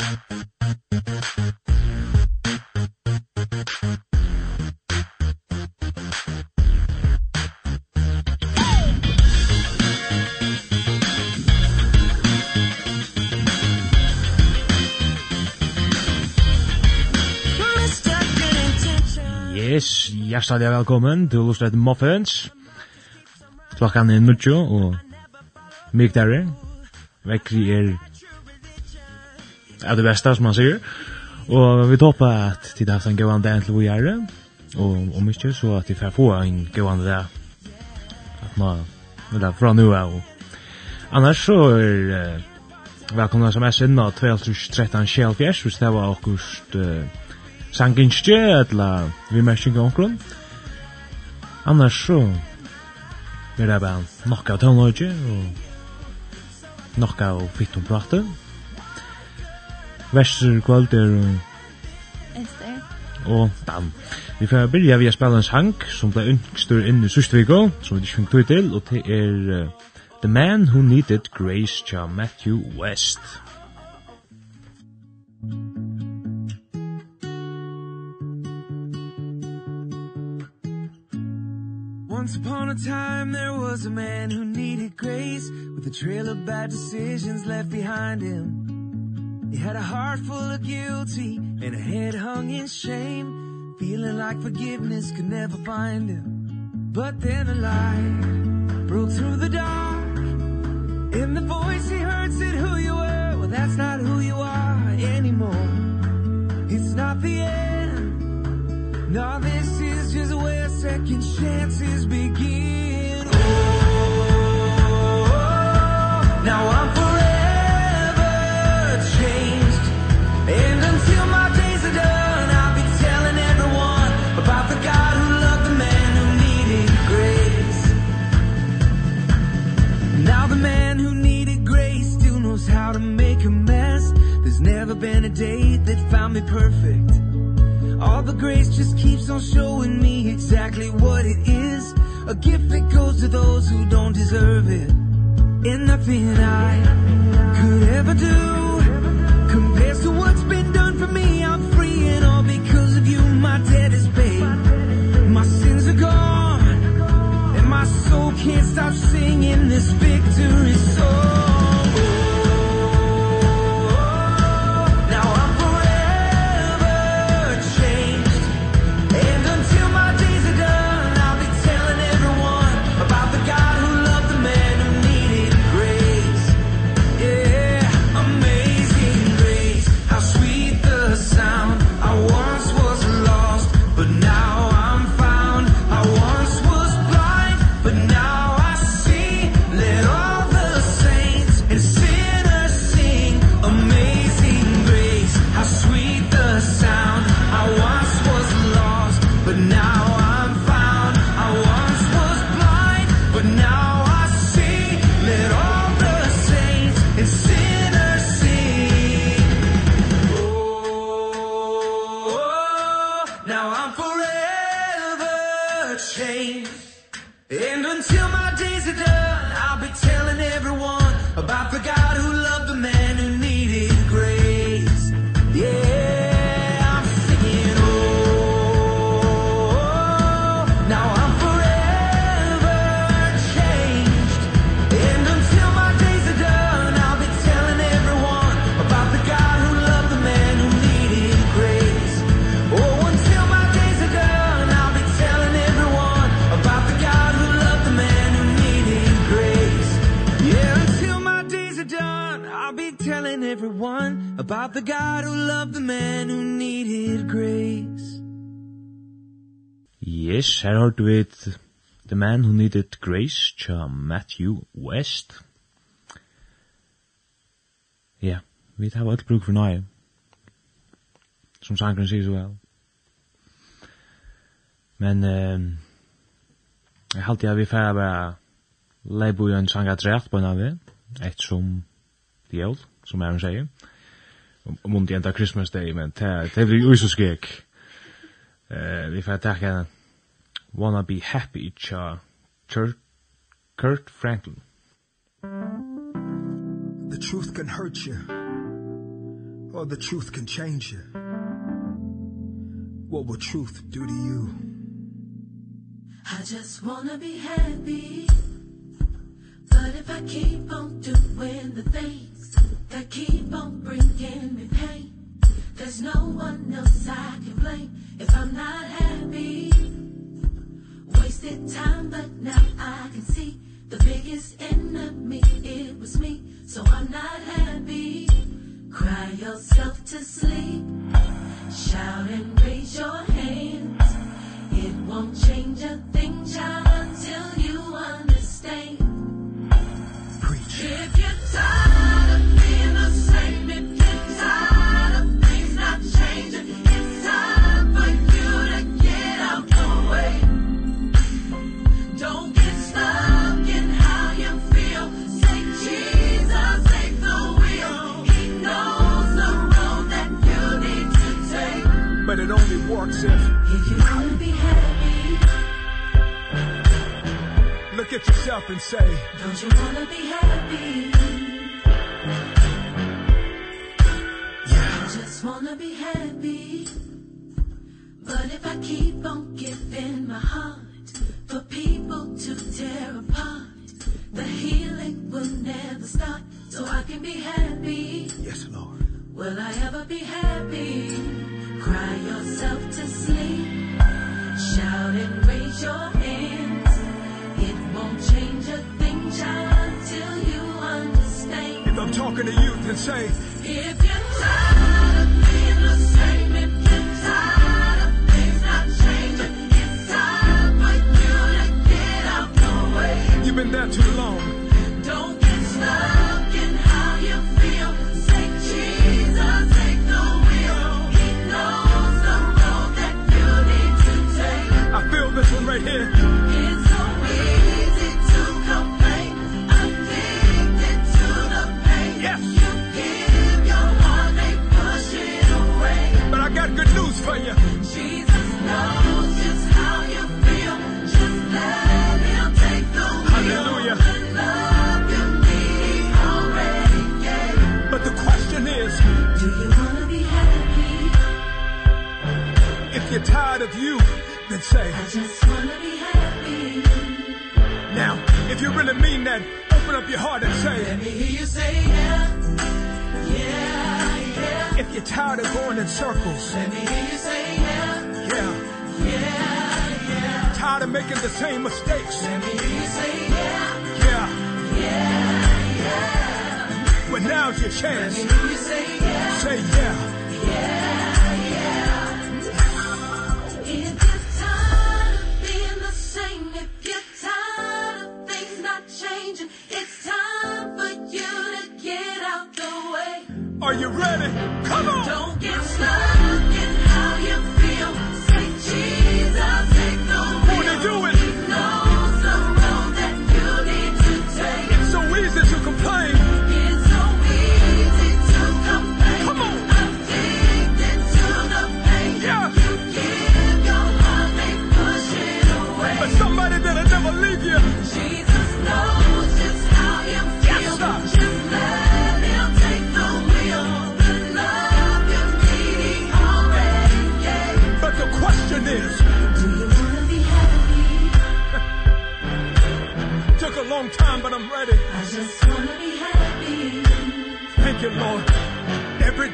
Yes, hjertelig velkommen til Lustred Muffins. Klokkan er nudjo og mykdere. Vekkri er av det beste, som man sier. Og vi hoppas at de har haft en gåan dag til å gjøre, og om ikke så at de får få en gåan dag. At man vil ha fra nu av. Annars så er uh, velkomna som er sinna 2013 Kjellfjers, Hvis det var akkurat uh, sanginstje eller vi märker omkron. Annars så er det bare nokka av tonelodje og nokka av fitt om praten. Vester Kvölder og Ester og Dan. Vi får byrja vi a spela en sang som ble yngstur inn i sørste som vi ikke fikk til, og det er uh, The Man Who Needed Grace tja Matthew West. Once upon a time there was a man who needed grace With a trail of bad decisions left behind him You had a heart full of guilty and a head hung in shame. Feeling like forgiveness could never find him. But then a light broke through the dark. In the voice he heard said who you were? Well that's not who you are anymore. It's not the end. No this is just where second chances begin. Oh, oh, oh, oh. Now I'm day that found me perfect. All the grace just keeps on showing me exactly what it is. A gift that goes to those who don't deserve it. And nothing I could ever do. Compares to what's been done for me I'm free and all because of you. My debt is paid. My sins are gone. And my soul can't stop singing this victory song. never change And until my days are done I'll be telling everyone About the God who loved the man who about the God who loved the man who needed grace. Yes, her hørt with The Man Who Needed Grace tja Matthew West. Ja, vi tar alt bruk for nøye. Som sangren sier så vel. Men eh, jeg halte jeg vi færre bare leibo i en sangat rett på en av det, ettersom det gjør, som jeg sier mundi enda Christmas Day, men det er vi uiso skik. Uh, vi får takka Wanna Be Happy tja Kurt Franklin. The truth can hurt you, or the truth can change you. What would truth do to you? I just wanna be happy But if I keep on doing the thing that keep on bringing me pain. There's no one else I can blame. If I'm not happy Wasted time but now I can see the biggest enemy it was me. So I'm not happy. Cry yourself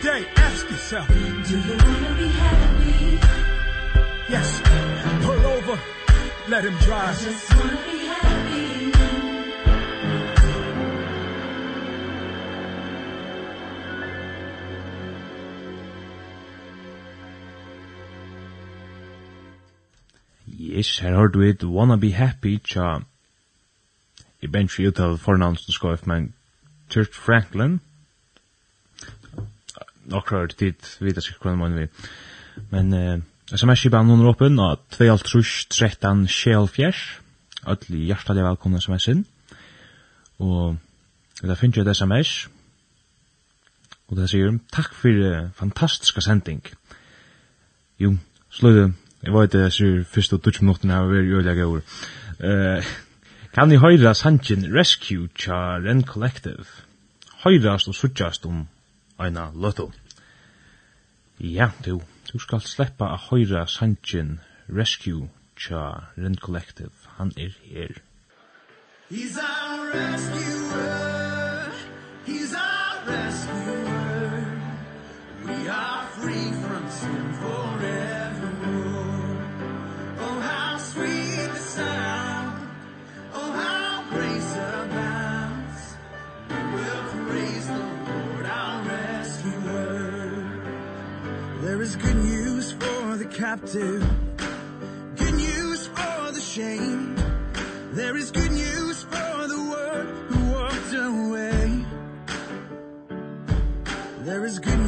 day ask yourself do you want to be happy? Yes pull over let him drive. I just want to be happy. Yes, her har du et Wanna Be Happy, tja. Jeg bensi ut av fornavnsen skoif, men Kurt Franklin, nokrar tid vita sig kvar man vi. Men eh SMS i band under open og 213 Shell Fjesh. välkomna som är SMS Och Og da finner jeg et SMS. Og det tack för for fantastiska sending. Jo, sløyde, jeg vet det sier touch 20 minutter har vært jøyla gaur. Eh, kan ni höra sanjen Rescue Char and Collective? Høyrast og suttjast om eina løttu. Ja, du, du skal sleppa a høyra sanjin Rescue Cha Rent Collective. Han er her. He's our rescuer. He's our rescuer. We are free from sin. captive Good news for the shame. There is good news for the world who walked away. There is good news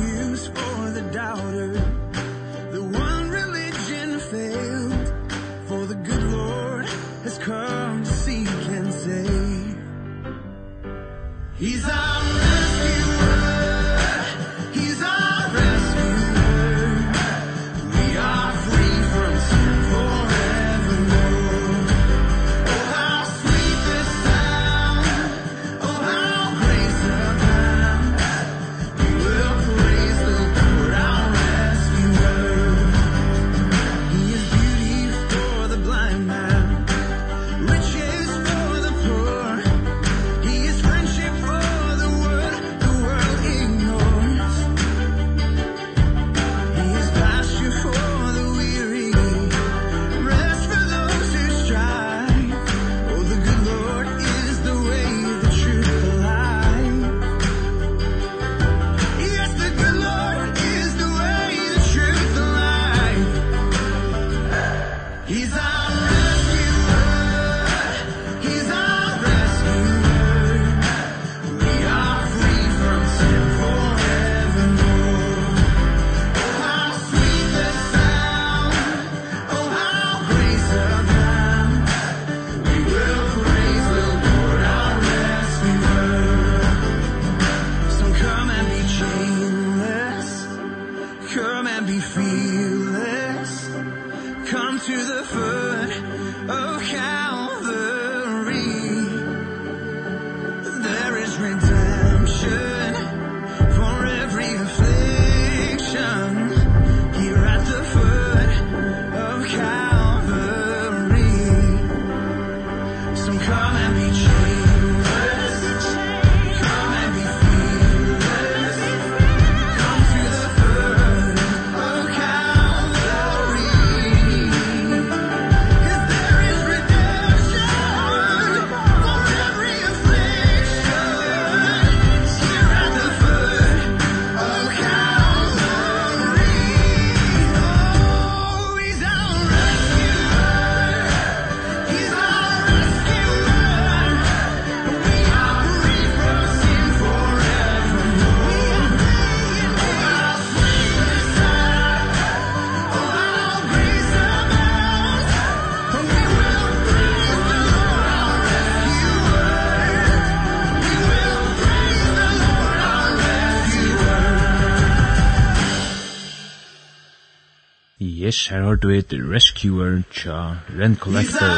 Yes, her har du et rescuer, tja, rent collector.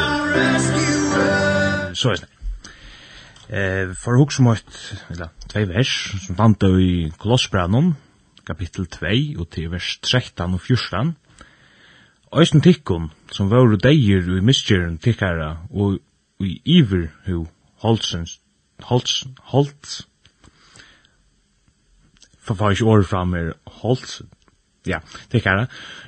Så er det. Eh, for hugsa som et, eller, tvei vers, som fant i Kolossbranon, kapittel 2, og til vers 13 og 14. Øysten tikkun, som var deir i misgjeren tikkara, og i iver hu holdsens, holds, holds, for far ikke året fram er holdsens, Ja, det kan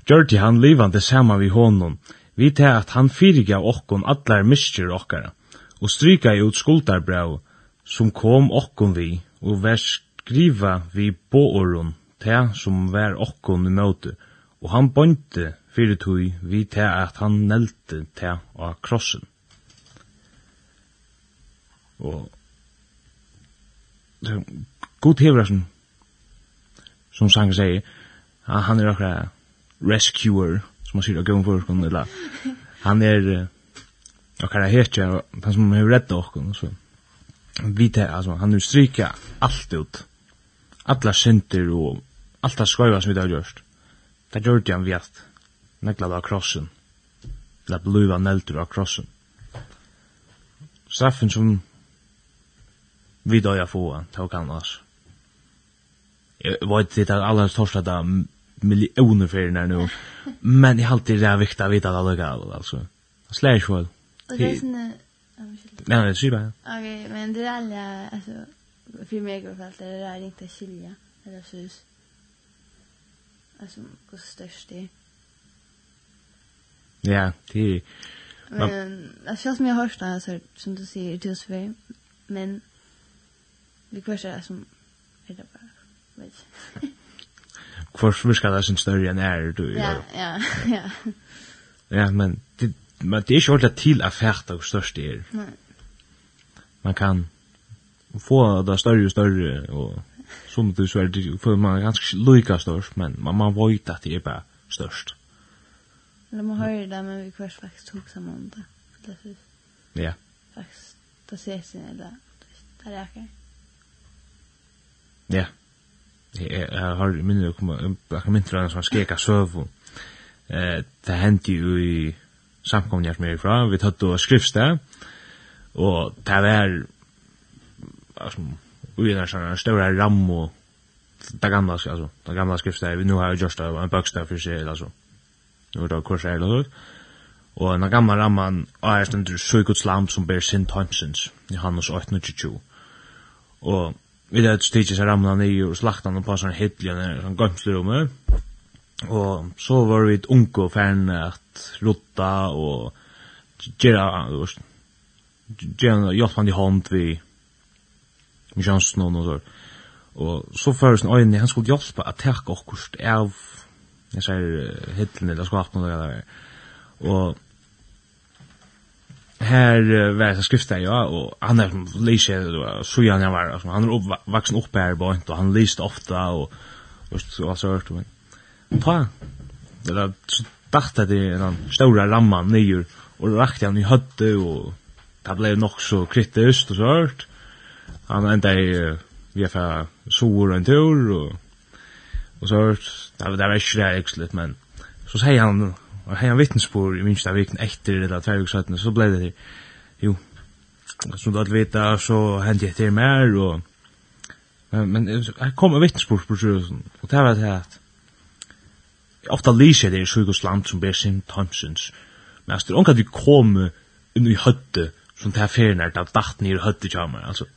Gjørti han livande saman vi honom. Vi til at han fyriga okkon allar miskjer okkara, og stryka i ut skuldarbrau, som kom okkon vi, og vær skriva vi båoron, te som vær okkon i møte, og han bonte fyrir tui vi te at han nelte te av krossen. Og God hever som, som sang sier, Ja, han er akkurat rescuer som man sier, att gå för eller han er och kan hecha han som har redda och kon så vi tar altså, han er stryka alt ut alla synder og allt det skojva som vi har gjort det gjorde han vet neglade av krossen eller bluva nelter av krossen straffen som vi døya få tog han altså. jeg vet det er allra torsta miljoner för när nu. Men jag har alltid det viktigt att veta alla lugga. alltså. Slash väl. Nej, nej, det är bara. Okej, men det är alla alltså för mig och alla fall det är inte skilja eller så. Alltså, hur störst det. Ja, det är Men, alltså jag som jag hörst alltså, som du säger, det är så Men, det kvarstår som, är det bara, vet Hvor virker det sin större än är du? Ja, ja, ja. Ja, men det, men det är ikke ordentlig till affärt och störst størst det er. Nei. Man kan få det större och större och som du så är det för man är ganska lika störst men man, man vet att det är bara störst. Eller man hører det, men vi kvart faktiskt tog sammen om det. det ja. Faktiskt, det ses inn eller det. räcker. Ja. Yeah jeg har minner å komme, jeg kan minner å skeka søv, det hendte jo i samkomne jeg som er ifra, vi tatt og skriftsted, og det var, altså, ui en sånn større ram og det gamla, altså, det gamla skriftsted, vi nu har jo just en bøkstad for seg, altså, nu er det kurset her, altså, og den gamla ramman, og er stendur søyguds lam som ber sin tømsins, Johannes 8.22, og vi det stikket seg ramla ned og slakta han på sånn hittlig og sånn gømslerommet. Og så var vi et unge og ferne at rotta og gjøre gjøre hjelp han i hånd vi med sjansen og noe sånt. Og så føres en øyne, han skulle hjelpe at tekke akkurat av jeg sier hittlene eller skvapen og det der. Og här var det skriftet ja och han är läser så jag när var han är uppvuxen upp här på och han läste ofta och och så så hört men ta det där dachte det en stora ramman ner och rakte han i hötte och det blev nog så kritiskt och så hört han ända i vi får sår en tur och och så hört det var det var men så säger han og hei han vittnesbord i minst av vikten etter eller tvervik søttene, så blei det der, jo, som du alt vita, så hendte jeg til mer, og, men jeg kom av vittnesbord på sjuhusen, og det var det at, ofta lyser det i sjukehusland som ber sin Thompsons, men altså, det er omkant vi kom inn i høtte, som det her ferien er, da dacht nir høtte kjammer, altså,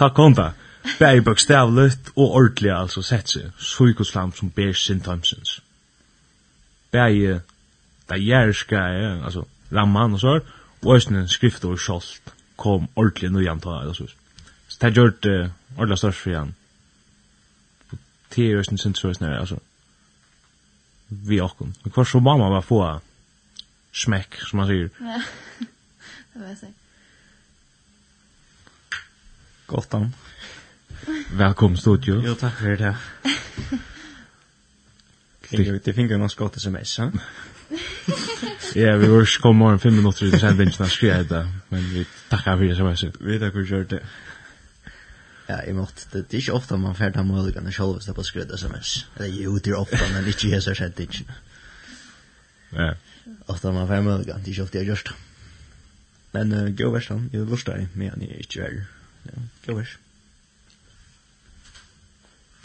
takk konta, bæg bøkstavlet og ordelig altså sett seg, sjukehusland som ber sin Thompsons. Bæg det jærska, ja, altså, ramman og så, og æsne skrift og skjolt kom ordentlig nøyan ta, eller så. Så det gjør det ordentlig størst for igjen. Det er æsne sin så æsne, altså, vi okken. Men hva så mamma var få smekk, som man sier. Ja, det var jeg Godt an. Velkommen studio. Jo, takk for det. Det ut i fingrene og SMS, ja. Ja, vi var ikke kommet morgen fem minutter til i sendingen og skrev det, men vi takkar for det som jeg sier. Vi takkar for det. Ja, jeg måtte, det er ikke ofte man ferdig fjertar mulighetene selv hvis det er på skrevet sms. Eller jo, det er ofte, men ikke jeg i sett sendingen. Ja. Ofte man fjertar mulighetene, det er ikke ofte jeg gjørst. Men uh, gå vers han, jeg lort deg, men jeg er ikke verre. Ja, gå vers.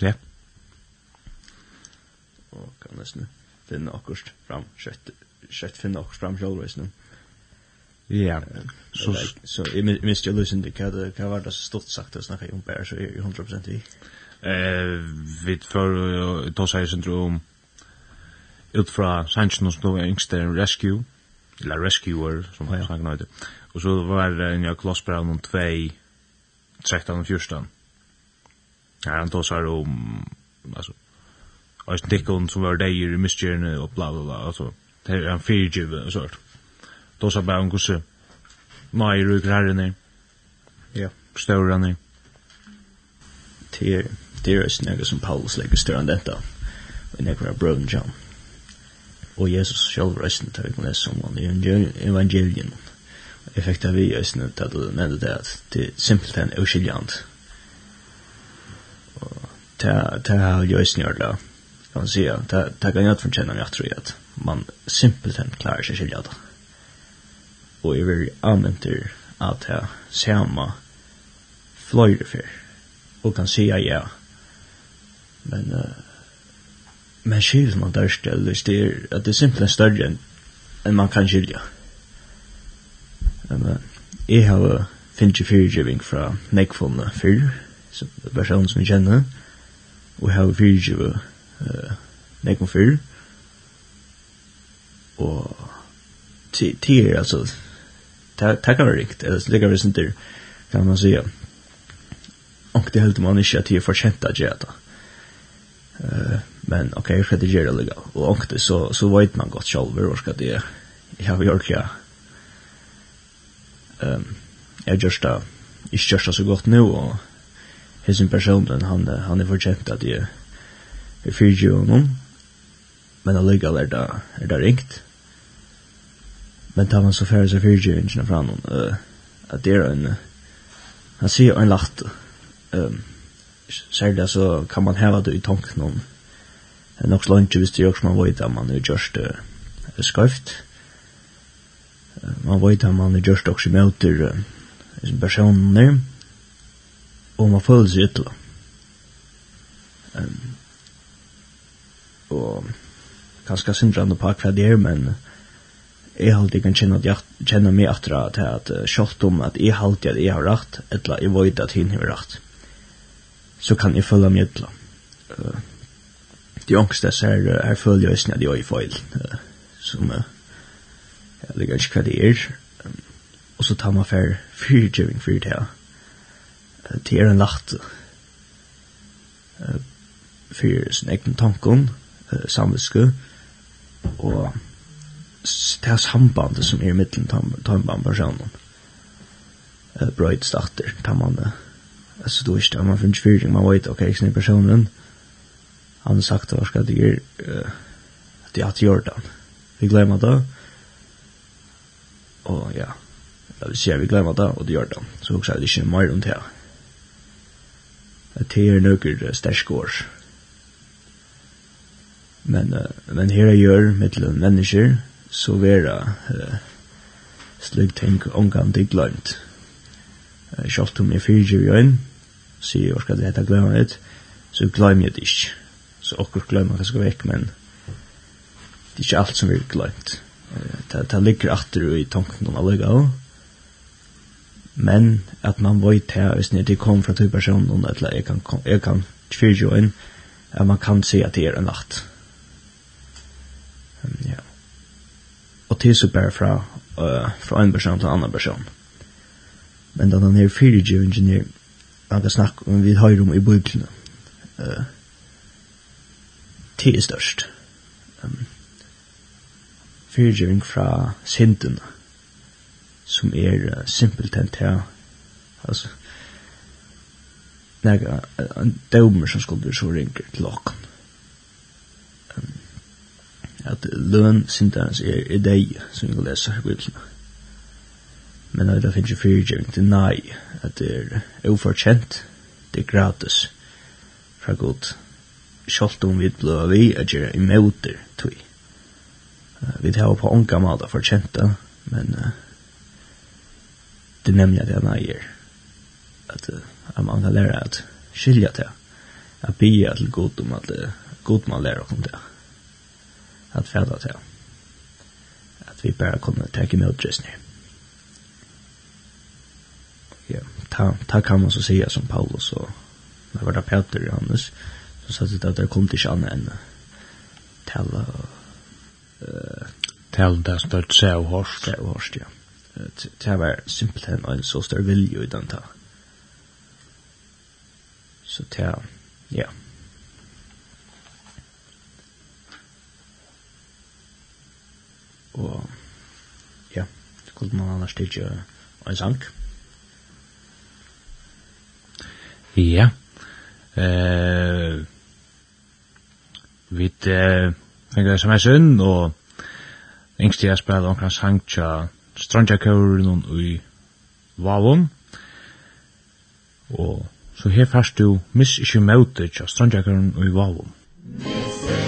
Ja. Og kan nesten finne akkurat fram kjøttet skött finna också fram själva just nu. Ja. Så så i minst jag lösen det kan kan vara det stort sagt att snacka om bär så är 100% i. Eh vi för då säger syndrom ut fra Sanchen och Snow Engster Rescue eller Rescuer som han snackar om. Och så var det en jag klassbrown om 2 13 och 14. Ja, han då sa om alltså Och Dickon som var där i misstjärne och bla bla bla alltså det er en fyrtjuve og sånt. Då sa bare om hvordan nei ruker herren er. Ja. Større han er. Det er, det er også som Paulus legger større enn dette. Og det er brøven John. Og Jesus selv resten tar vi kan lese om han i evangelien. Jeg fikk det vi i østene til at du nevnte det at det er simpelthen uskiljant. Og det er jo østene gjør det. Kan man si, det kan jeg ikke fortjene meg at tror jeg at man simpelthen klarer seg skilja det. Og jeg vil anventer at jeg ser meg fløyre fyr og kan sija ja. Men uh, men skilja man dørst eller det er at det er simpelthen større enn en man kan skilja. Men uh, jeg har finnst fyrtjøving fra nekvånda fyr, personen som jeg kjenner, og jeg har fyrtjøving uh, nekvånda fyr, og ti ti er altså ta kan rikt eller lägger vi der, kan man säga och det helt man inte att det det. Eh men okej okay, det gör det lägga och och det så så vet man gott själv hur ska det jag har gjort ja ehm jag just där är just så gott nu och hesen personen han han är förtjänt att det är fyrtio honom men allikevel er där er det ringt men tar man så färre så fyrtjöringen fram uh, att det är en han ser en lagt. um, särskilt så kan man häva det i tanken om en så långt visst det också man vet att man är just uh, skrift man vet att man är just också möter uh, personer och man följer sig ytterligare um, og kanskje syndrande på akkurat det, men jeg har alltid kan kjenne, at jeg, kjenne meg etter at jeg har kjølt om at jeg har alltid at jeg har rett, eller jeg vet at hun har rett. Så kan jeg følge meg etter. Uh, de ångste ser, her følger jeg sånn at jeg er feil, uh, som uh, jeg ligger ikke hva det er. Um, og så tar man for fyrtjøving for det her. Uh, det er en lagt uh, for sin egen tanken, uh, samviske, og det här sambandet som är i mitten tar man personen eh bright starter tar man alltså då är det man finns för man vet okej sen personen han sagt vad ska det göra det att göra det vi glömmer det och ja jag vill säga vi glömmer det och det gör det så också är det inte mer runt här det är några stärskårs men men här gör mittlen människor så vera uh, slik ting omgang det glömt. Uh, Kjallt om jeg fyrir jo inn, sier jeg skal det hette glömmer litt, så glömmer jeg det ikke. Så okkur glömmer hva skal vekk, men det er ikke alt som vi glömt. Uh, det, ligger atter i tanken om alle gav, men at man vet her, hvis det kom fra to personer, eller jeg kan, jeg kan fyrir fyrtjur inn, at man kan se at det er en natt. Um, ja og tisse bare fra, uh, fra en person til en annen person. Men den her fyrirgivingen er han kan snakke om vi har om i bøyblene. Uh, til er størst. Um, fyrirgiving fra synden som er uh, simpelthen til altså nega en dømer som skulle så ringer til åkken at løn syndarens er, er deg, som vi kan lese i Bibelen. Men det finnes jo fyrtjøring til nei, at det er uforkjent, det er gratis fra god. Sjalt om vi blå vi at gjøre møter, tog. Uh, vi tar på ånka måte fortjenta, men uh, det nemlig at jeg nei er at, uh, at man kan lære at skilja til, at bia til god om at uh, god man lærer om det at fæta til. At vi bare kunne takke med just nu. Ja, ta, ta kan man så säga som Paulus og när var det Peter och Johannes, så sa det at det kom til ikke annet enn tala uh, Tala det stort se og hårst. det og hårst, ja. Det var simpelthen en så større vilje i den ta. Så det, ja. Yeah. og ja, så kunne man annars tilkje en sang. Ja. Eh, vi eh, fikk det som er synd, og yngst jeg spiller omkring sang tja og i Valon, og så her fast du miss ikke møte tja og i Valon. Miss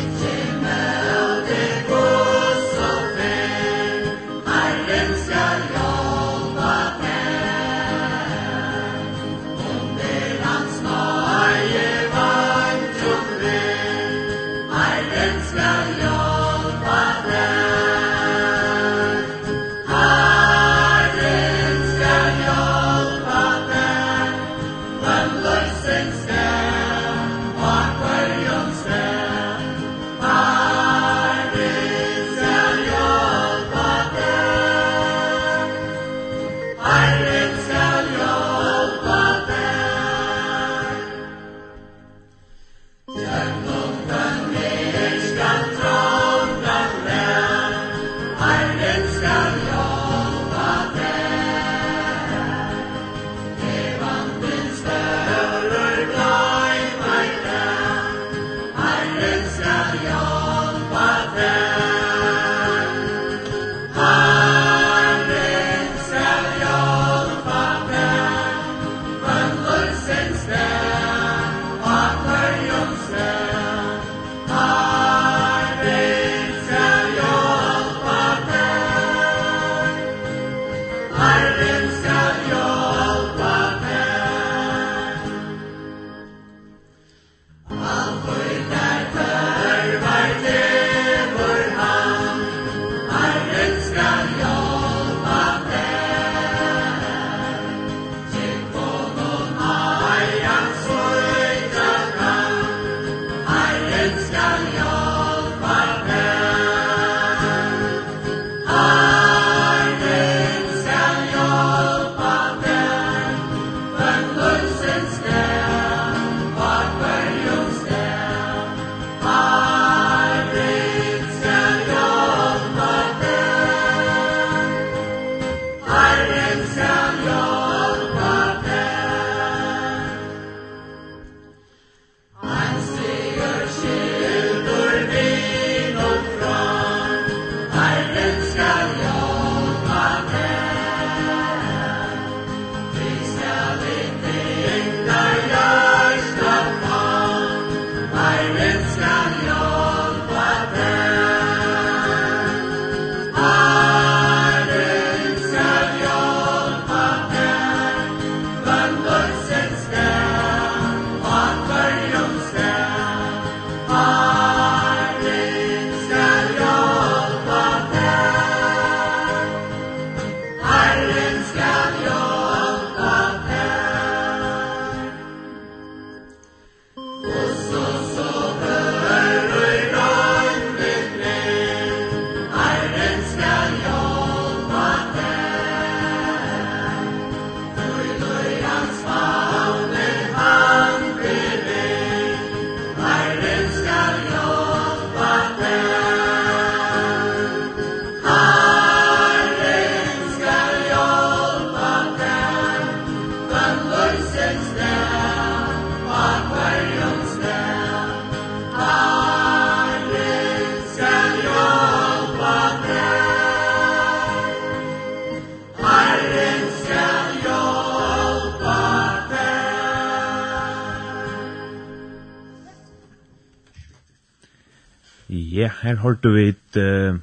hørte vi et uh,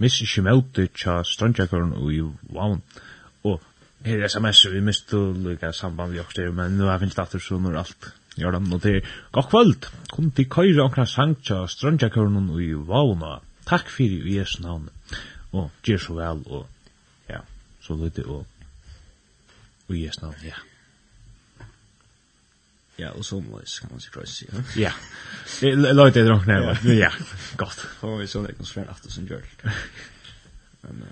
Miss ikke møte tja strandjakeren og i Vavn. Og her er sms vi mistu lukka samband vi også men nu har finnst det atter alt. Gjør dem og til god kvöld, kom til køyre omkra sang tja strandjakeren og i Takk fyrir i Jesu navn. Og Gjer så vel og ja, så lite og i Jesu navn, ja. Ja, och så måste kan man sig kryssa. Ja. Det låter det drunk när. Ja. Gott. Får vi så det kan svär efter som gör. Men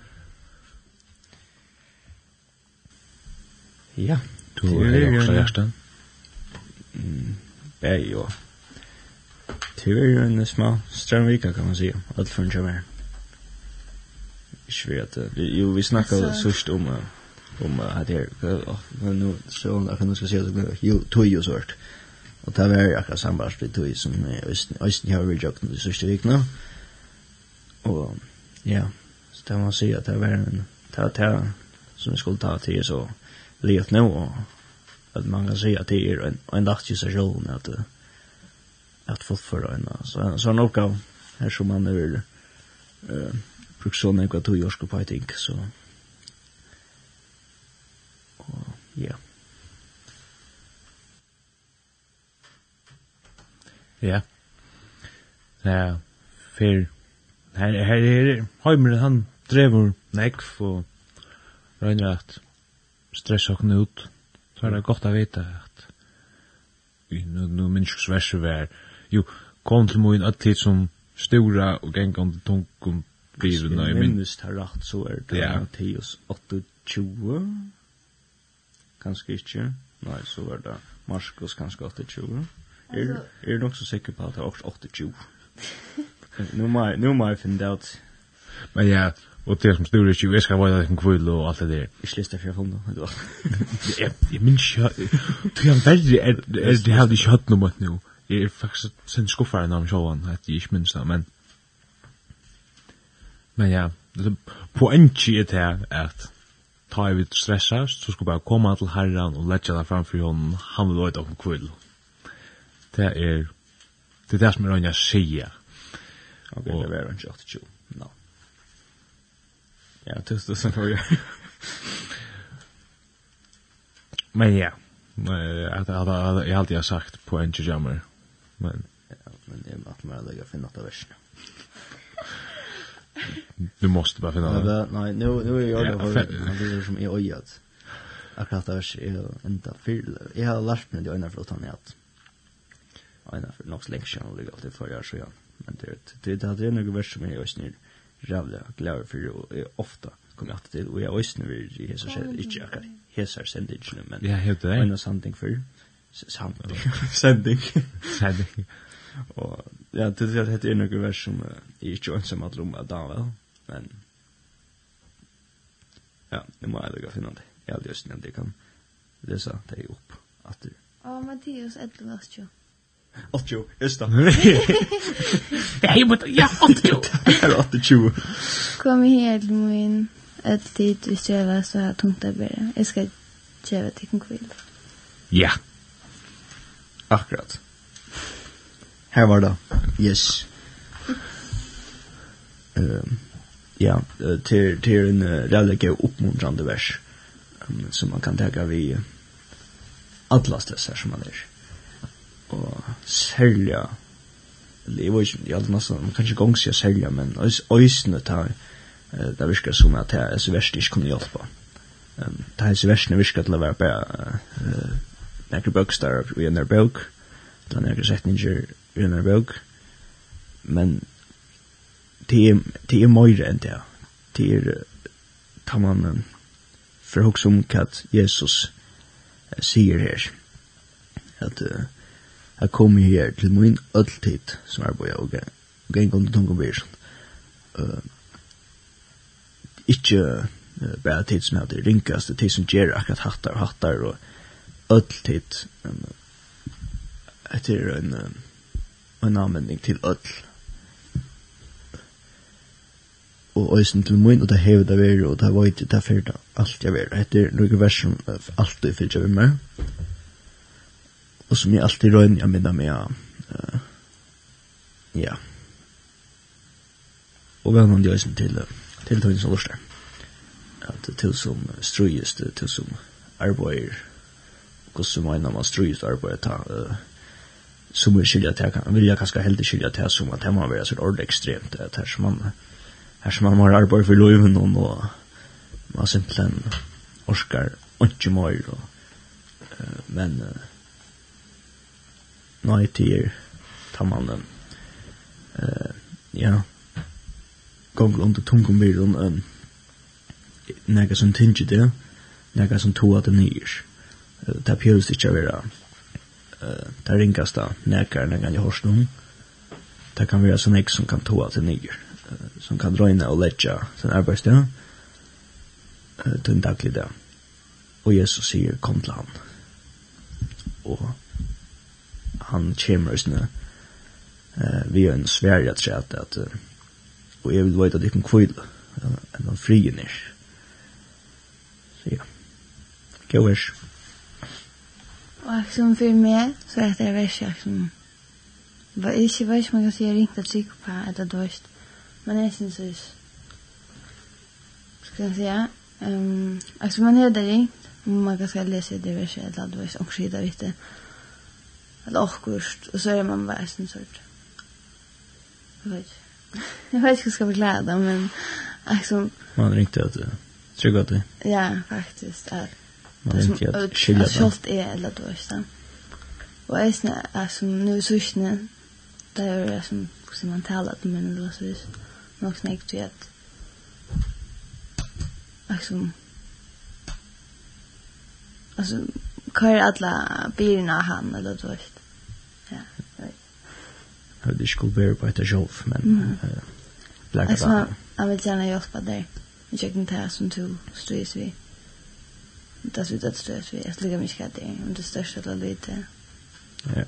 Ja, du är också hjärtan. Mm. Ja, jo. Tyvärr en små strömvika kan man säga. Allt från Jamaica. Ich werde, jo, vi snackar sust om om att det men nu så jag kan nu nog säga att ju tog ju sort. Och det var akkurat samma aspekt tog som östen har vi jagt nu så strikt nu. Och ja, så där man ser att det var en ta ta som skulle ta till så let nu och att man kan säga att det är en en dagssession att att få för en så så en uppgåva här som man nu eh produktionen går till Jorsko Fighting så Ja. Ja. Ja, Fer. Her, her er Heimer, han drever nekv og røyner at stressa okken ut. Så er det godt å vite at nu, nu minnskus verser vær, jo, kom til moin at tid som stora og gengande tunkum bilen. Hvis vi minnes tar rakt, så er det ja. Matteus 28, Kanskje ikke. Nei, så var det Marskos kanskje 28. Er, er du nok så sikker på at det er 28? nu må jeg, nu må jeg finne det ut. Men ja, og det som snur ikke, jeg skal være en kvull og alt det der. Jeg Ikke det for jeg finne det. Jeg jeg minns ikke, det er verre, er, er det hadde ikke hatt noe mot nå. Jeg er faktisk sin skuffare når jeg sjåan, at jeg ikke minns det, men... Men ja, poenget er det at ta vi stressast, så skulle vi bare komme til herran og letja det framfor hånden, han vil løyde om kvill. Det er det er det som er rønne skia. Ok, og, det er rønne 28, no. Ja, tusen tusen for jeg. Men ja, at at at jeg alltid har sagt på en jammer, men... Ja, men det er at man har lagt finne at det er versene. Du måste bara finna det. Nej, nu nu är jag det för som är ojat. Akkurat där är inte fel. Jag har lärt mig det ena för att han är att ena för något länge sedan och alltid för jag så ja. Men det det det hade några vers som jag snur jävla glad för och ofta kommer jag till och jag ösnar vi i hesa sätt inte akkurat hesa sändningen men. Ja, helt det. Ena sanning för sanning. Sending. Sanning. Og ja, det er det är något vers som jeg är inte ensam att rumma da vel, Men ja, det måste jag finne det. Jeg har just nämnt jeg kan lese det opp at du. Ja, Mattias 11 jo. Ottjo, just det. Nej, men ja, åttio. Det er ottjo. Kom her til min at tid vi kjøver så har tungt å bære. Jeg skal kjøve til kvill. Ja. Akkurat. Her var det. Yes. Eh ja, till till en uh, relike uppmuntrande vers um, som man kan ta vi uh, alla stressar som man är. Och sälja det var ju jag måste man kanske gångs jag sälja men ösnet tar det viskar som att det är så värst inte kunde hjälpa. Ehm det är så värst när viskar till att vara på eh några böcker och en där bok. Då när jag sett i en bøk, men det er, det er mer enn det. Det er, tar man um, for hos om hva Jesus uh, sier her, at uh, jeg kommer her til min ødeltid, som er på jeg, og gang under tunga byr, uh, ikke uh, bare tid som er det rinkaste, tid som gjør akkurat hattar og hattar, og ødeltid, um, etter en, uh, en anvending til öll. Og øysen til mun, og det hever det veri, og det veit, det fyrir det alt jeg veri. Etter noen vers som alltid fyrir jeg veri med. Og som jeg alltid røyner jeg minna meg, uh, ja. Og vennan de øysen til, til tøyne som lorster. At til som strøyest, til som arbeider, hvordan som meina man strøyest arbeider, ta, uh, som vi skilja til, kan vilja kanskje heldig skilja til som at det må være så ordentlig ekstremt, at her som man, her som man har arbeid for loven og og man simpelthen orskar ikke mer, og, uh, men uh, nei tider tar man den, uh, ja, gong under tungum byrden, um, nega som tingi det, nega som tog at det nyr. uh, Det er pjøst ikke å være eh där ringas där näkar när kan jag hörs nu. Där kan vi göra sån ex som kan ta till nyer som kan dra in och lägga sen arbetsdag. Eh den dagliga där. Och Jesus säger kom till han. Och han kommer snö. Eh vi är en Sverige svärja trätt att och jag vill veta det kan kvill en frien är. Så ja. Gå som for meg, så er det versaksjonen. som var ikke vers man kan si ringt at sikker på at det dørst. Men jeg synes det Skal jeg si ja? Um, altså man er det ringt, man kan si lese det verset eller at det dørst, og skida vitt det. Eller akkurst, og så er man bare sin sort. Jeg vet ikke. Jeg vet inte hur jeg skal förklara det, men liksom... Man ringte at trygga trygg Ja, faktiskt. Ja, faktisk, det som skilja det. Sjålt er eller du vet det. Og jeg snar er som nu sursne, det er jo som, som man taler til munnen, eller så vis, nok snakk til at, liksom, altså, hva er alle byrna han, eller du vet. Ja, jeg vet. Jeg vet ikke hvor på etter sjolv, men, blekka det. Jeg vil gjerne hjelpa deg, vi kjekken det som du styrs vi. Ja. Das det das att det är liegt mich det und det största eller lite. Ja.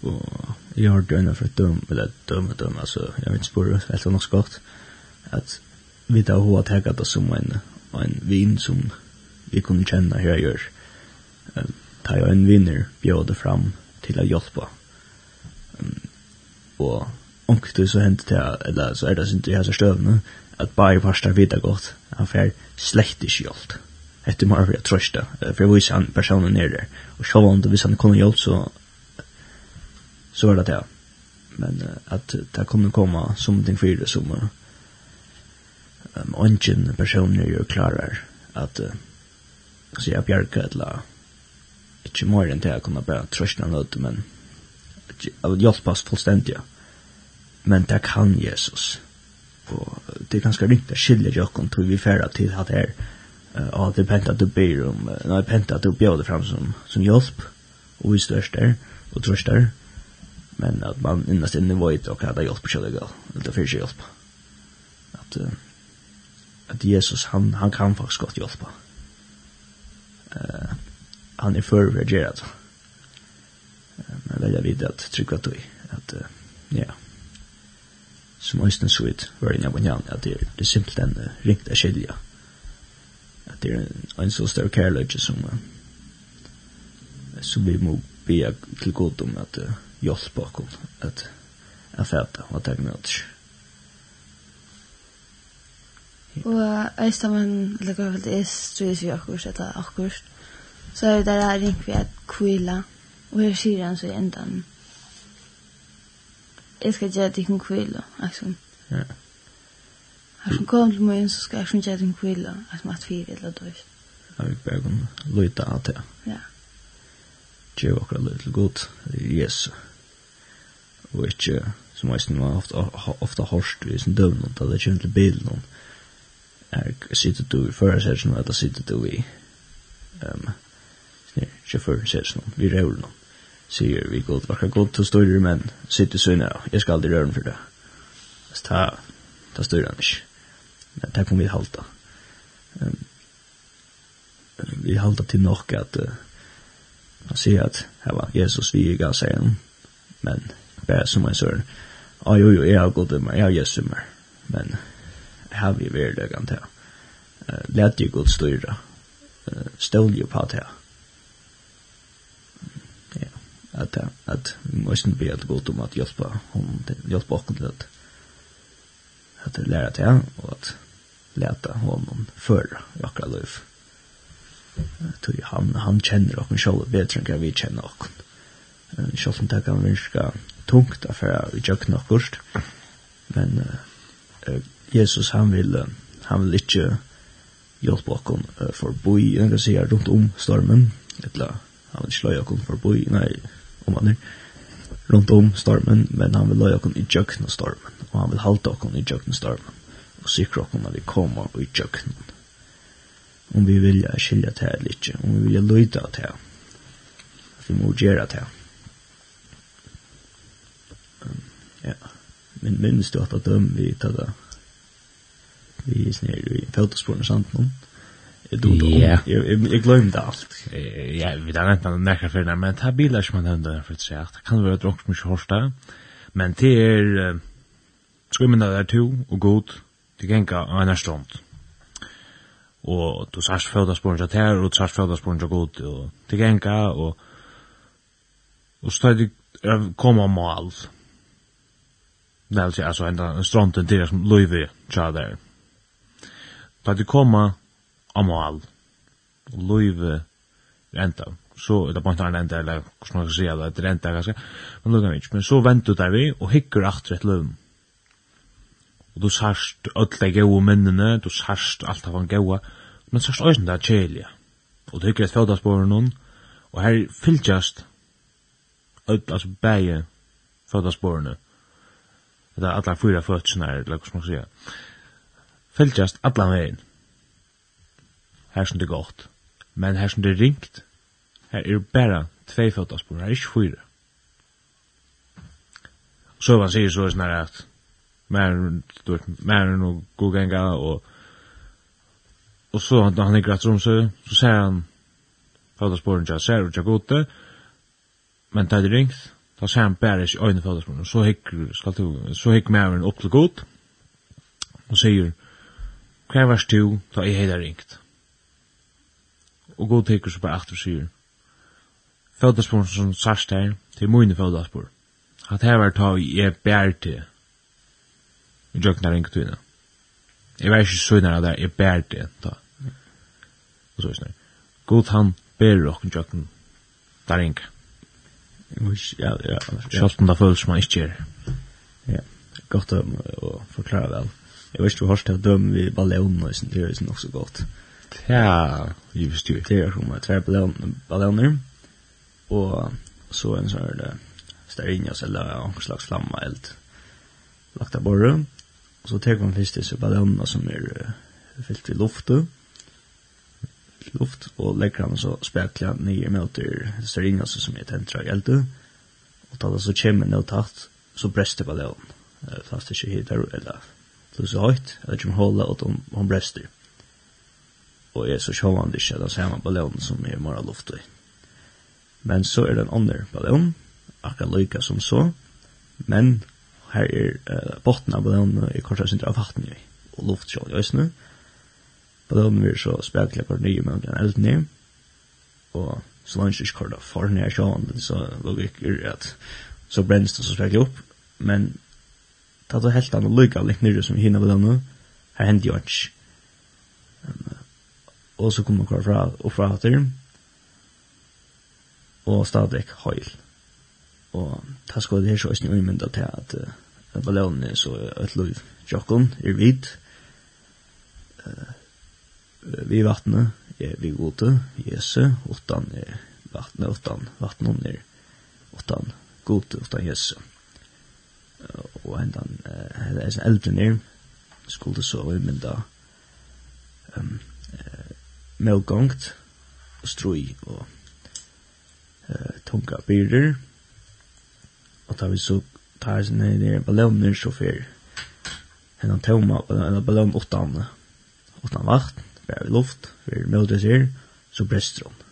Och jag har döna för dum eller dum dum alltså jag vet inte spår helt något skott att vi tar hur att häcka det som en en vin som vi kunde känna hur jag gör. Ta jag en vinner bjöd fram till att hjälpa. Och onkel så hänt det eller så är det inte i så stövna att bara första vita gott. Han får släkt i. Mm etter mer for jeg trøste, for jeg viser han personen nere. der, Og selv om det hvis han kunne hjelp, så, så var det det. Men at det kunne komme som ting for det, som um, ønsken personer jo klarer at uh, så jeg bjerker et la ikke mer enn det jeg kunne bare trøste han ut, men hjelpe oss fullstendig. Men det kan Jesus. Og det er ganske ringt å skilje jokken til vi færre til at det er och det penta du ber om nej pentat du det fram som som hjälp och i og och der, men att man innast inne vet och hade hjälp på själva det finns hjälp att att Jesus han han kan faktiskt godt hjälpa eh han är för Uh, men väl jag vet att trycka att att ja. Som östen så ut var inne på at det är det simpelt uh, ringt att skilja at det er en så stor kärlek som som vi må be til god om att uh, hjälpa oss at att att og vad det är Og jeg sammen, eller hva vel det er, strøys vi akkurat, eller akkurat. Så er det der jeg ringt vi at kvila, og her sier han så i endan. Jeg skal gjøre det ikke kan kvila, liksom. Ja. Her som kom til morgen, så skal jeg ikke gjøre en kvile, at man fire eller døys. Jeg vil bare kunne lytte av det. Ja. Gjør akkurat lytte til godt, yes. Og ikke, som jeg synes, ofte, ofte hårst vi sin døvn, da det kommer til bilen, er sitter du i førersetsen, og da sitter du i um, snir, sjåførersetsen, vi røver noen. Sier vi godt, akkurat godt til større menn, sitter sønne, jeg skal aldri røvn for det. Så ta, ta større han ikke men det kommer vi halta. Um, Vi halta til nok at uh, man sier at her var Jesus vi i gasen, men bare som en søren, ah, jo, jo, jeg har gått med, jeg har Jesus med, men her vi vil det kan ta. Læt jo godt styra, stål jo på det Ja, at, at vi må ikke be at godt om at hjelpa, hjelpe okken til at att lära till og at leta honom før i akkurat liv. Tog han, han kjenner okken själv bedre enn vad vi kjenner okken. själv som det kan virka tungt att föra i jökna och Men uh, Jesus han vill, han vil ikke hjelpe okken uh, for boi, jag kan säga rundt om stormen. eller han vil ikke løye okken for boi, nei, om han är rundt om stormen, men han vil løye oss i jökna stormen, og han vil halte oss i jökna stormen, og sikre oss när vi kommer i jökna. Om vi vilja skilja det här lite, om vi vill lyda det at vi må göra det här. Ja, men minnes du at det döm vi tar det? Vi er snäll i fältosporna samt någon du då. Ja. Jag glömde allt. Ja, vi där inte den där för men ta bilar som man där för sig. Det kan vara drocks mycket hårsta. Men det är skymmen där två och god. Det kan gå en stund. Och du sars födas på en här och sars födas på en god och det kan gå och och stöd komma mal. Det vill säga alltså en stranden där som Louis Chader. Då det kommer amal og løyve renta. Så er det bare en enda, eller hvordan man kan si, det er renta, ganske Men lukka ikke. Men så venter der vi, og hikker aftur et løyve. Og du sarst öll gau minnene, du sarst alt av han gaua, men sarst òsne det er kjelja. Og du hikker et fjóðasporer noen, og her fylgjast öll, altså bæge fjóðasporerne. Det er allar fyra fjóðsene her, eller hvordan man kan si. Fylgjast allan veginn her som det er godt. Men her som det er ringt, her er bare tvei fødtaspor, her er ikke fyra. Så man sier så er sånn her at mer enn å gå ganga og Og så han han ligger atrom så så ser han fotosporen ja ser och jag gode. Men det ringt Då ser han bara i øyne fotosporen så hick skal du så hick mer enn opp til god. Och säger Kvar varst du, da jeg heller ringt og god teker seg bare aftur sier. Fødaspor som sarst her, til mine fødaspor. At her var ta i er bær til. Vi jøkna ringt tøyna. Jeg var ikke søgnar av det jeg bær til, ta. Og så er snar. God han bærer okken jøkna. Der ringt. Ja, ja. Sjalt om det føles man ikke gjør. Ja, godt å forklare vel. Jeg vet ikke hva hørst av døm vi ballon og sånt, det er jo også godt. Ja. Ja, ju styr det er som att tre balloner, og så en sån där stearinljus eller någon slags flamma eld lagt av borre. Og så tar man først disse ballonger som er uh, fyllt i luftet, luft og legger han så speklar nye møter stearinljus som er tentra i elden och tar så kommer något tatt så brester ballonen. Uh, fast det inte hittar eller så så högt att de håller og om hon bräster og er så sjålande ikke den samme ballon som er mora luft i. Men så er det en andre ballon, akkurat lykka som så, men her er uh, botten av ballonen i kanskje sin av vatten i, og luftskjål i øsene. Ballonen vil så spekla på nye med den elden i, og så langt ikke kort av foran her sjålande, så logik er at så brennes det så spekla opp, men tatt og helt annet lykka av litt nyrre som hinner ballonen, her hender jo ikke. Men, og så kommer man fra, og fra hatter, og stadig høyl. Og ta sko det her så ikke umynda til at uh, er så et lov jokken er vidt, uh, vi vattnet er vi gode, jese utan er vattnet, utan vattnet er utan gode, utan Jesu. Og hendan, hendan eldre nir, skulle så umynda um, uh, medgångt og strøy og eh, tunga byrder. Og tar vi så tar vi ned i balloner så fyr en av tøma, en av ballon åttan, åttan vakt, bare i luft, for møtes her, så brester hun.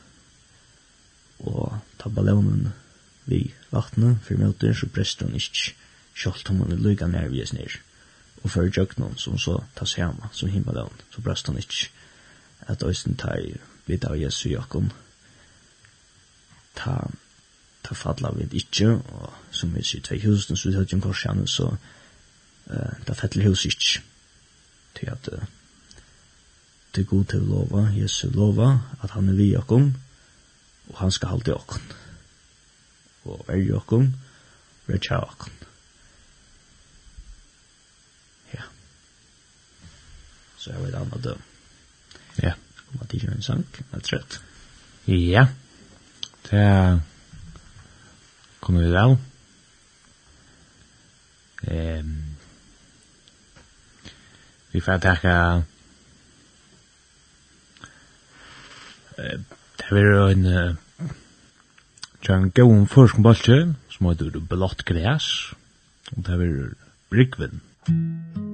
Og tar ballonen vi vaktene, for møtes, så brester hun ikke, kjolt om hun er lyga nervjes ned. Og før jøkken som så tas hjemme, som himmelen, så brester hun ikke at Øysten tar vidt av Jesu Jakob ta ta falla vid ikkje og som vi sier tvei husen så vi tar ikke korsjane så uh, ta fettel hus ikkje til at uh, det er god til å lova Jesu lova at han er vi Jakob og han skal halte Jakob og er Jakob og er tja Jakob Ja. Så jeg vet annet døm. Ja, Om at det gjør en sang, jeg helt rett. Ja, det er kommer vi vel. Ehm vi får takka eh det var en Tjern gøyum førskum bolti, som heter Blått Græs, og det var Brygven. Brygvin.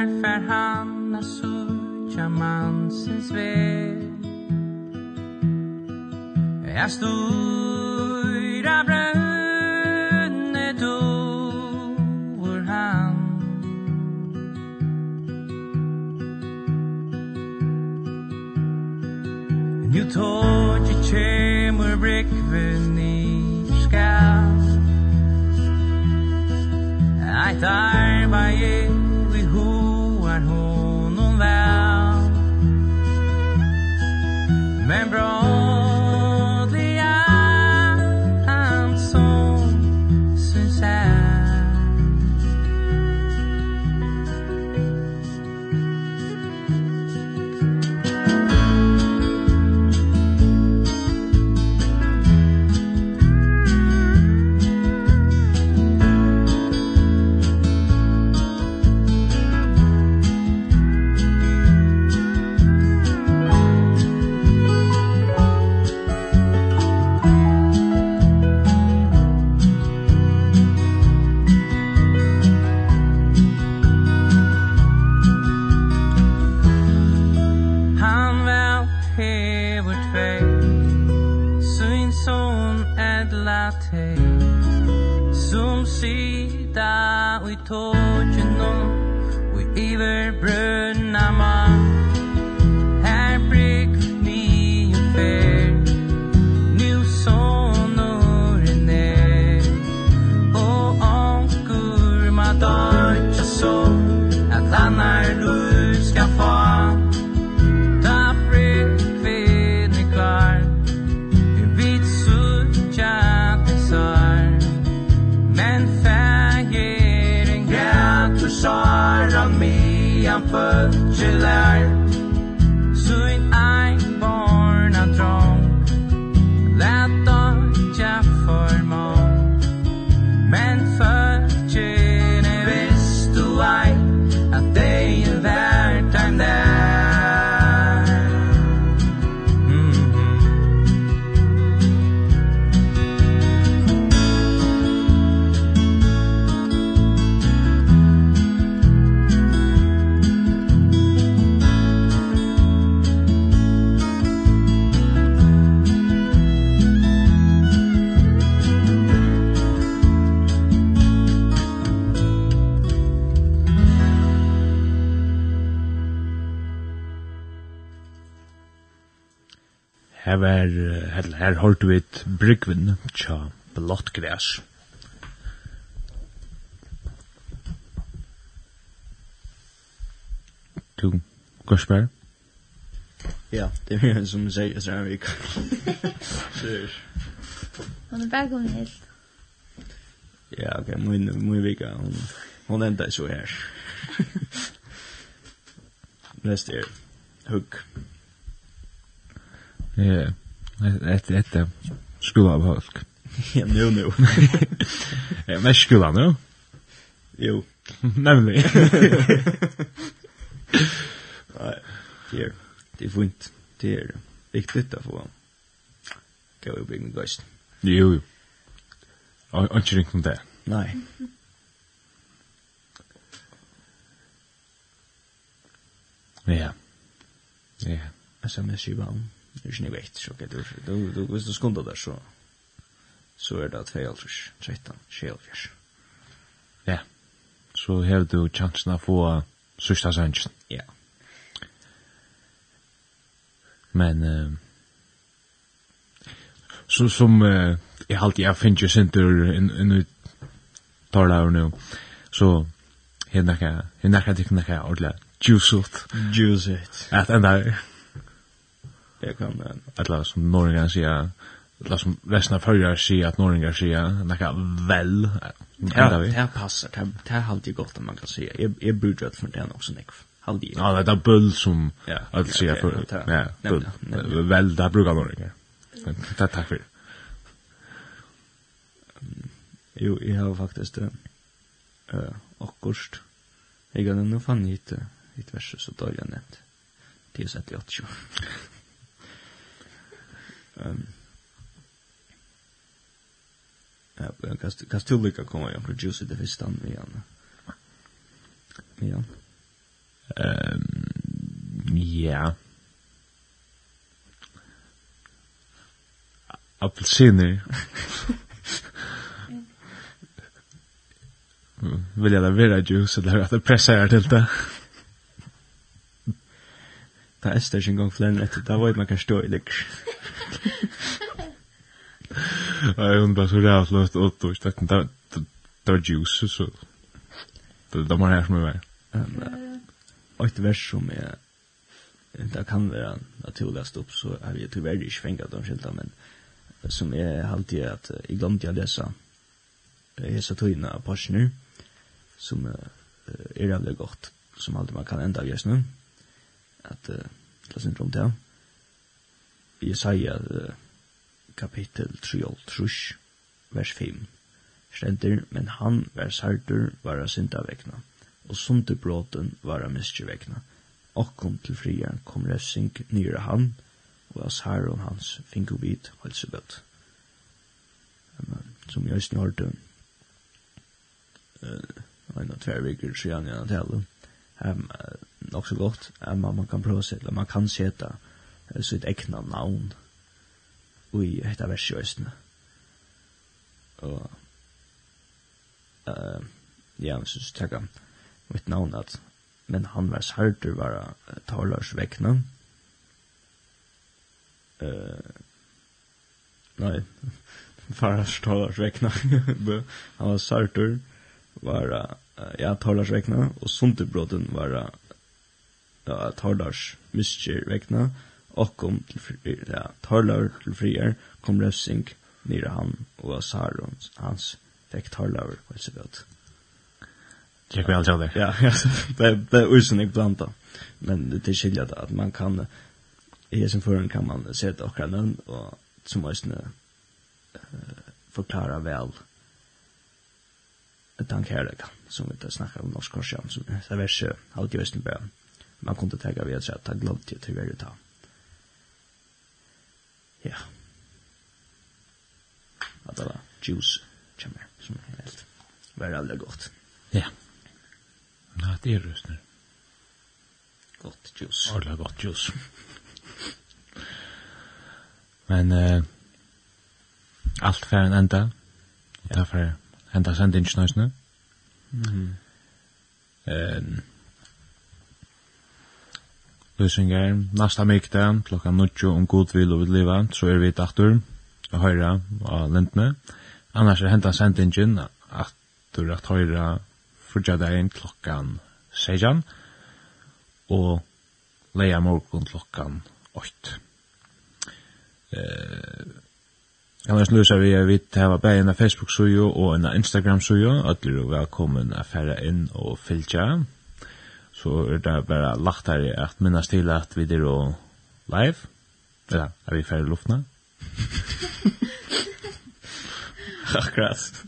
Her fer han a sörja mansens väg Jag stod av brönne dår han. Nu tog jag kämur bräckven i skall Eit thought her holdt vi et brygvin tja blått græs. Du, Gorsberg? Ja, det er mye som sier i Stramvik. Sier. Hon er bare kommet helt. Ja, ok, min vika, hun, hun enda så her. Neste er hugg. Ja, yeah et, et, skola av folk. Ja, nu nu. Ja, men skola nu. Jo. Nemlig. Nei, det er, det er fint. Det er viktigt å få. Gå och bygga gøyst. Jo jo. Og ikke ringt om det. Nei. Ja. Ja. SMS-jubeln. Det er ikke noe vet, så du du du hvis du skundar der, så så er det att 13 skelfjärs. Ja. Så har du chansen å få sørsta sannsyn. Ja. Men uh, så som eh jag alltid finner finns sinter center in in talar nu. Så hennaka hennaka det kan jag ordla juice ut. Juice it. Att ända jag kan alla som norrningar säga alla som resten av förra säger att norrningar säger näka väl ja det passar det det har alltid gott att man kan säga jag jag brukar att för den också nick haldi ja det är bull som att säga för ja bull väl där brukar norrningar Takk, tack för Jo, jeg har faktisk det. Uh, akkurst. Jeg har nå fann hit, hit verset så dårlig jeg nevnt. Det i 80. Ehm Ja, men kast kast till lika komma jag producer det visst han igen. Ja. Ehm ja. Apelsiner. Vill jag da vera juice eller att pressa er till det? Det er størst en gang flere etter, da vet man kan stå i lik. Jeg undrar så rævt løst åt, og det er det var juice, så det var her som er vær. Og et vers som jeg, det kan være naturligast opp, så har jeg tyverre ikke fengat om skilta, men som jeg alltid er at jeg glemte å lese hese tøyna av Parsner, som er rævlig godt, som alltid man kan enda av nu, Mm at det er syndrom til. Jesaja uh, kapittel 3, trus, vers 5. Stender, men han var sartur vara synda vekna, og sunde bråten vara miskje vekna. Okkom til friaren kom refsing nær han, og as herron hans finko vid halsebøtt. Som jeg snart, uh, en av tvervikker, så gjerne jeg tale, um, också gott att um, man kan prova sig man kan sätta uh, sitt egna namn i detta versjösten och uh, ja, jag synes tacka mitt namn att men han var särter vara talarsväckna uh, nej talars talarsväckna han var sårter var uh, ja, Tardars vekna, og Sunderbroden var ja, Tardars miskjer vekna, og kom til frier, ja, Tardar til frier, kom refsing nere han, og Saron hans fikk Tardar, og så godt. Tjekk vel til det. Ja, ja, det, det er usen ikke blanda, men det er skilja at man kan, i som foran kan man det okra nøvn, og som også uh, forklara vel, den kärlek som vi inte snackar om norsk korsjön som är värre allt i västen bara man kunde tänka vid att säga att han glömt det till vi ta ja. Att det var juice kommer som är helt var alldeles gott. Ja. Ja det är röst nu gott juice. Allra gott juice. Men eh, allt för en ända och därför henda sendingen nu. Mm. Um, Løsingar, nästa mykta, klockan nutjo om god vill och vill leva så är vi dator och höra av lintene. Annars er henta sendingen atur at høyra fyrja dagen klockan sejan, og leia morgon klokkan 8. Eh, Jeg må snusa vi er vidt hava bæg en Facebook-sujo og en Instagram-sujo. Alle er velkommen å fære inn og fylgja. Så er det bare lagt her at minnas til at vi er live. Ja, er vi fære luftna? Akkurat.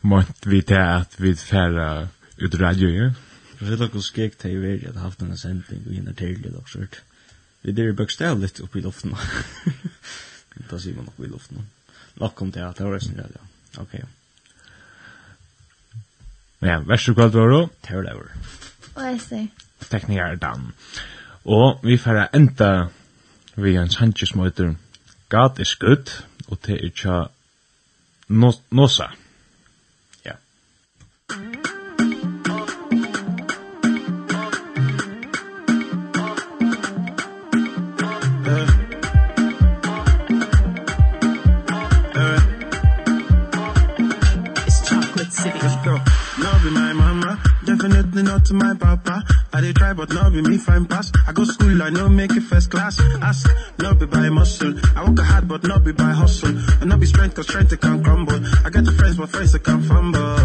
Månt vi til at vi fære ut radio ju. Jag vet också hvor skik til i veri haft en sändning och hinna till det, Vi är bokstavligt uppe i luften då ser man nog i luften. Nok om det at det var sånn, ja. Ok, ja. Men ja, vers og kvart var det, det var det var. Og jeg sier. Tekniker er dan. Og vi får enda vi en sannsje som heter God is good, og det er ikke Nosa. Ja. Mm. to my papa. I dey try but love me fine pass. I go school I no make it first class. Ask no be by muscle. I work hard but not be by hustle. And no be strength cause strength can crumble. I get the friends but friends that can fumble.